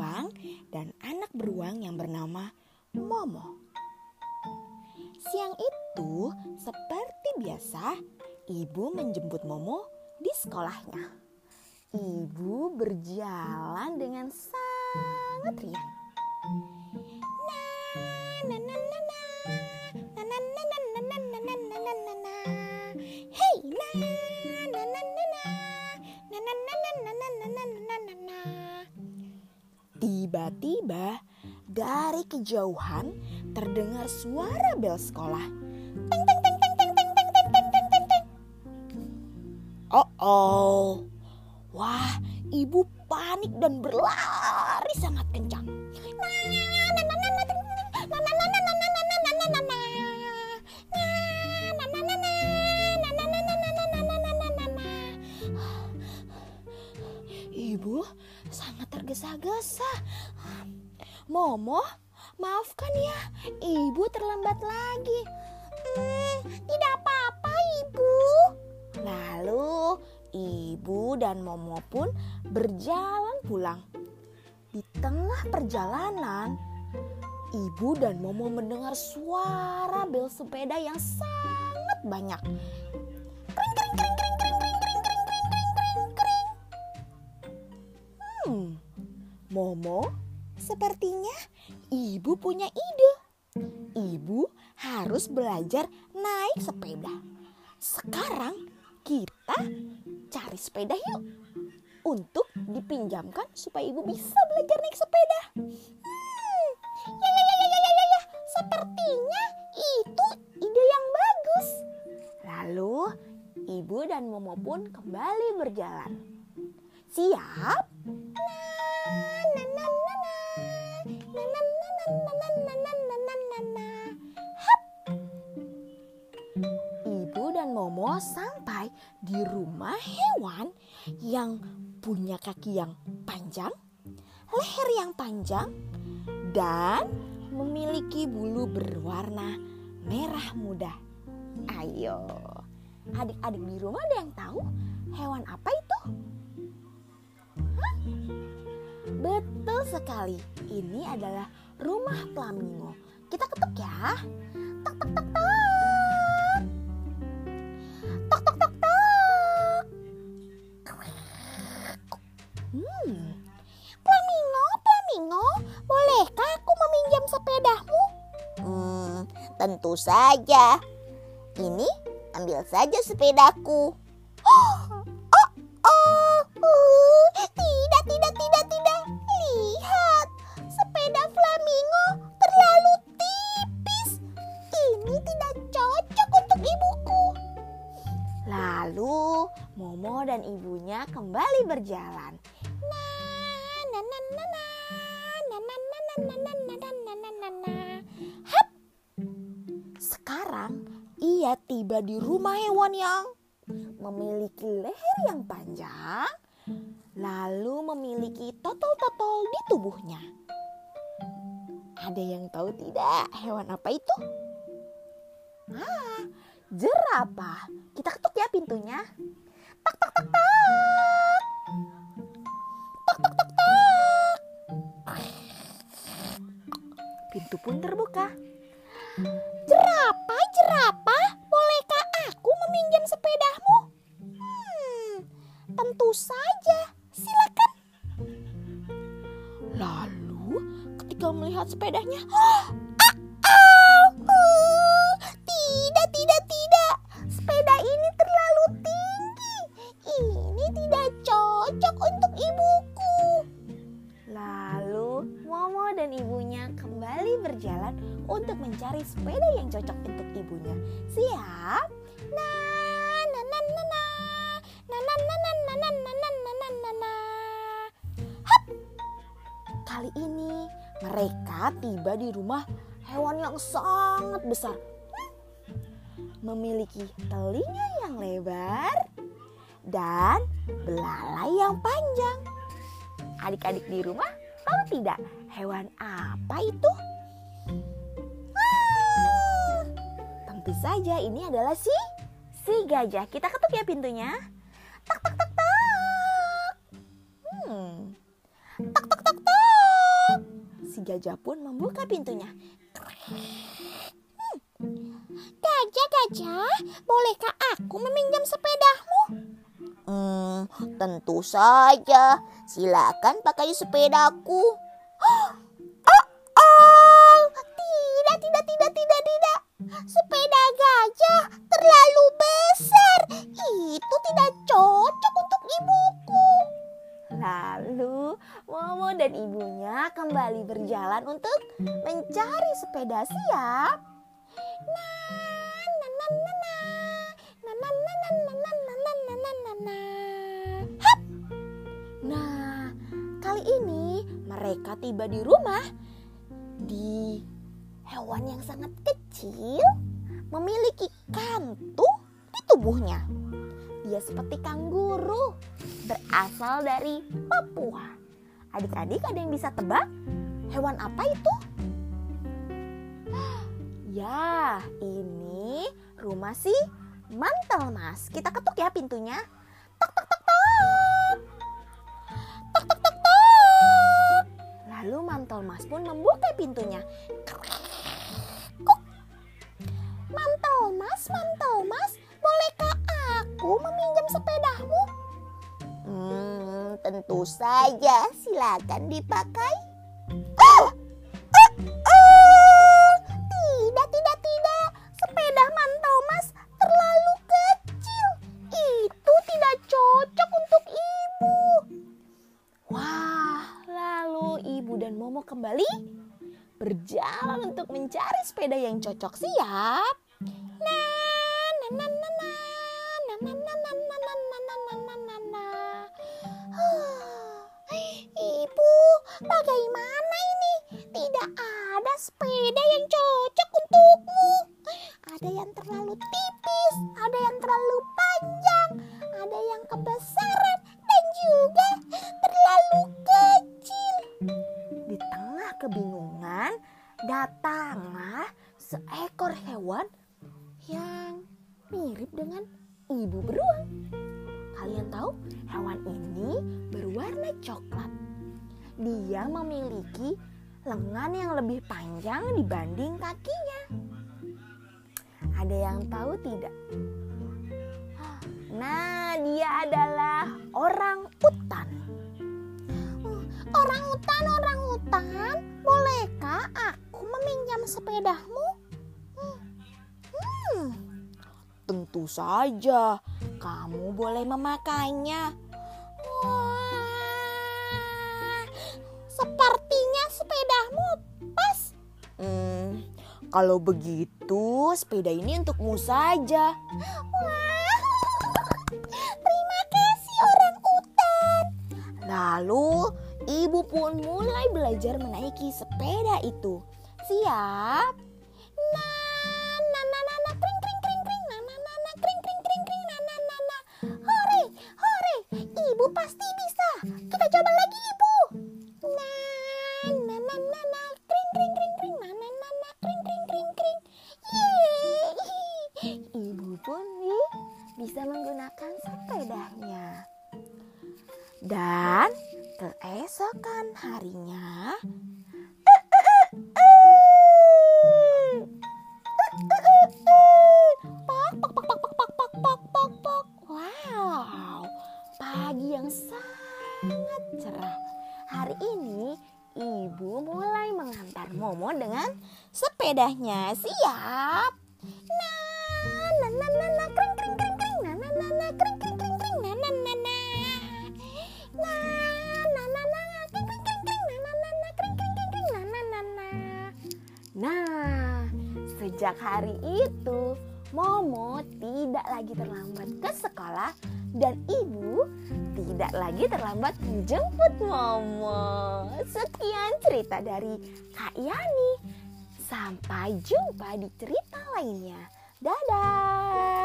beruang dan anak beruang yang bernama Momo. Siang itu, seperti biasa, ibu menjemput Momo di sekolahnya. Ibu berjalan dengan sangat riang. Tiba-tiba dari kejauhan terdengar suara bel sekolah. Teng teng teng teng teng teng teng teng teng teng teng teng. Oh oh. Wah, ibu panik dan berlari sangat tergesa-gesa. Momo, maafkan ya, ibu terlambat lagi. Hmm, tidak apa-apa, ibu. Lalu, ibu dan Momo pun berjalan pulang. Di tengah perjalanan, ibu dan Momo mendengar suara bel sepeda yang sangat banyak. Momo, sepertinya ibu punya ide. Ibu harus belajar naik sepeda. Sekarang kita cari sepeda yuk. Untuk dipinjamkan supaya ibu bisa belajar naik sepeda. Hmm, ya, ya, ya, ya, ya, ya, ya. Sepertinya itu ide yang bagus. Lalu ibu dan Momo pun kembali berjalan. Siap? Sampai di rumah hewan yang punya kaki yang panjang, leher yang panjang, dan memiliki bulu berwarna merah muda. Ayo, adik-adik di rumah ada yang tahu hewan apa itu? Betul sekali, ini adalah rumah flamingo. Kita ketuk ya. Tak tak tak tak. Tentu saja. Ini ambil saja sepedaku. Oh, oh, uh, tidak, tidak, tidak, tidak. Lihat, sepeda flamingo terlalu tipis. Ini tidak cocok untuk ibuku. Lalu Momo dan ibunya kembali berjalan. Ia tiba di rumah hewan yang memiliki leher yang panjang, lalu memiliki totol-totol di tubuhnya. Ada yang tahu tidak hewan apa itu? Ah, jerapah. Kita ketuk ya pintunya. Tak tak tak tak. Tak tak tak tak. Pintu pun terbuka. Jerapah, jerapah, sepedanya. Tidak, tidak, tidak. Sepeda ini terlalu tinggi. Ini tidak cocok untuk ibuku. Lalu Momo dan ibunya kembali berjalan untuk mencari sepeda yang cocok untuk ibunya. Siap? Nah, nah, nah, nah, nah. Kali ini mereka tiba di rumah hewan yang sangat besar. Memiliki telinga yang lebar dan belalai yang panjang. Adik-adik di rumah tahu tidak hewan apa itu? Ah, tentu saja ini adalah si si gajah. Kita ketuk ya pintunya. Si gajah pun membuka pintunya. Gajah, gajah, bolehkah aku meminjam sepedamu? Hmm, tentu saja. Silakan pakai sepedaku. Momo dan ibunya kembali berjalan untuk mencari sepeda siap. Nah, kali ini mereka tiba di rumah di hewan yang sangat kecil memiliki kantung di tubuhnya. Dia seperti kanguru berasal dari Papua. Adik-adik ada yang bisa tebak hewan apa itu? Ya, ini rumah si mantel mas. Kita ketuk ya pintunya. Tok tok tok tok. Tok tok tok tok. Lalu mantel mas pun membuka pintunya. Tentu saja. Silakan dipakai. Ah! Ah! Ah! Tidak, tidak, tidak. Sepeda mantel mas terlalu kecil. Itu tidak cocok untuk ibu. Wah, lalu ibu dan Momo kembali berjalan untuk mencari sepeda yang cocok. Siap? Bagaimana ini? Tidak ada sepeda yang cocok untukmu. Ada yang terlalu tipis, ada yang terlalu panjang, ada yang kebesaran, dan juga terlalu kecil. Di tengah kebingungan, datanglah seekor hewan yang mirip dengan ibu beruang. Kalian tahu, hewan ini berwarna coklat. Dia memiliki lengan yang lebih panjang dibanding kakinya. Ada yang tahu tidak? Nah, dia adalah orang utan. Orang hutan, orang hutan, bolehkah aku meminjam sepedamu? Hmm, tentu saja kamu boleh memakainya. Hmm, kalau begitu sepeda ini untukmu saja. Wah, terima kasih orang hutan. Lalu ibu pun mulai belajar menaiki sepeda itu. Siap? Sepedanya. Siap? Nah, nah, nah, nah, nah, kring, kring, kring, kring, nah, nah, nah, nah, kring, kring, kring, kring, nah, nah, nah, nah. Nah, nah, nah, nah, kring, kring, kring, kring, nah, nah, nah, nah, kring, kring, kring, kring, nah, nah, nah, nah. Nah, sejak hari itu Momo tidak lagi terlambat ke sekolah dan ibu tidak lagi terlambat menjemput Momo. Sekian cerita dari Kak Yani. Sampai jumpa di cerita lainnya. Dadah.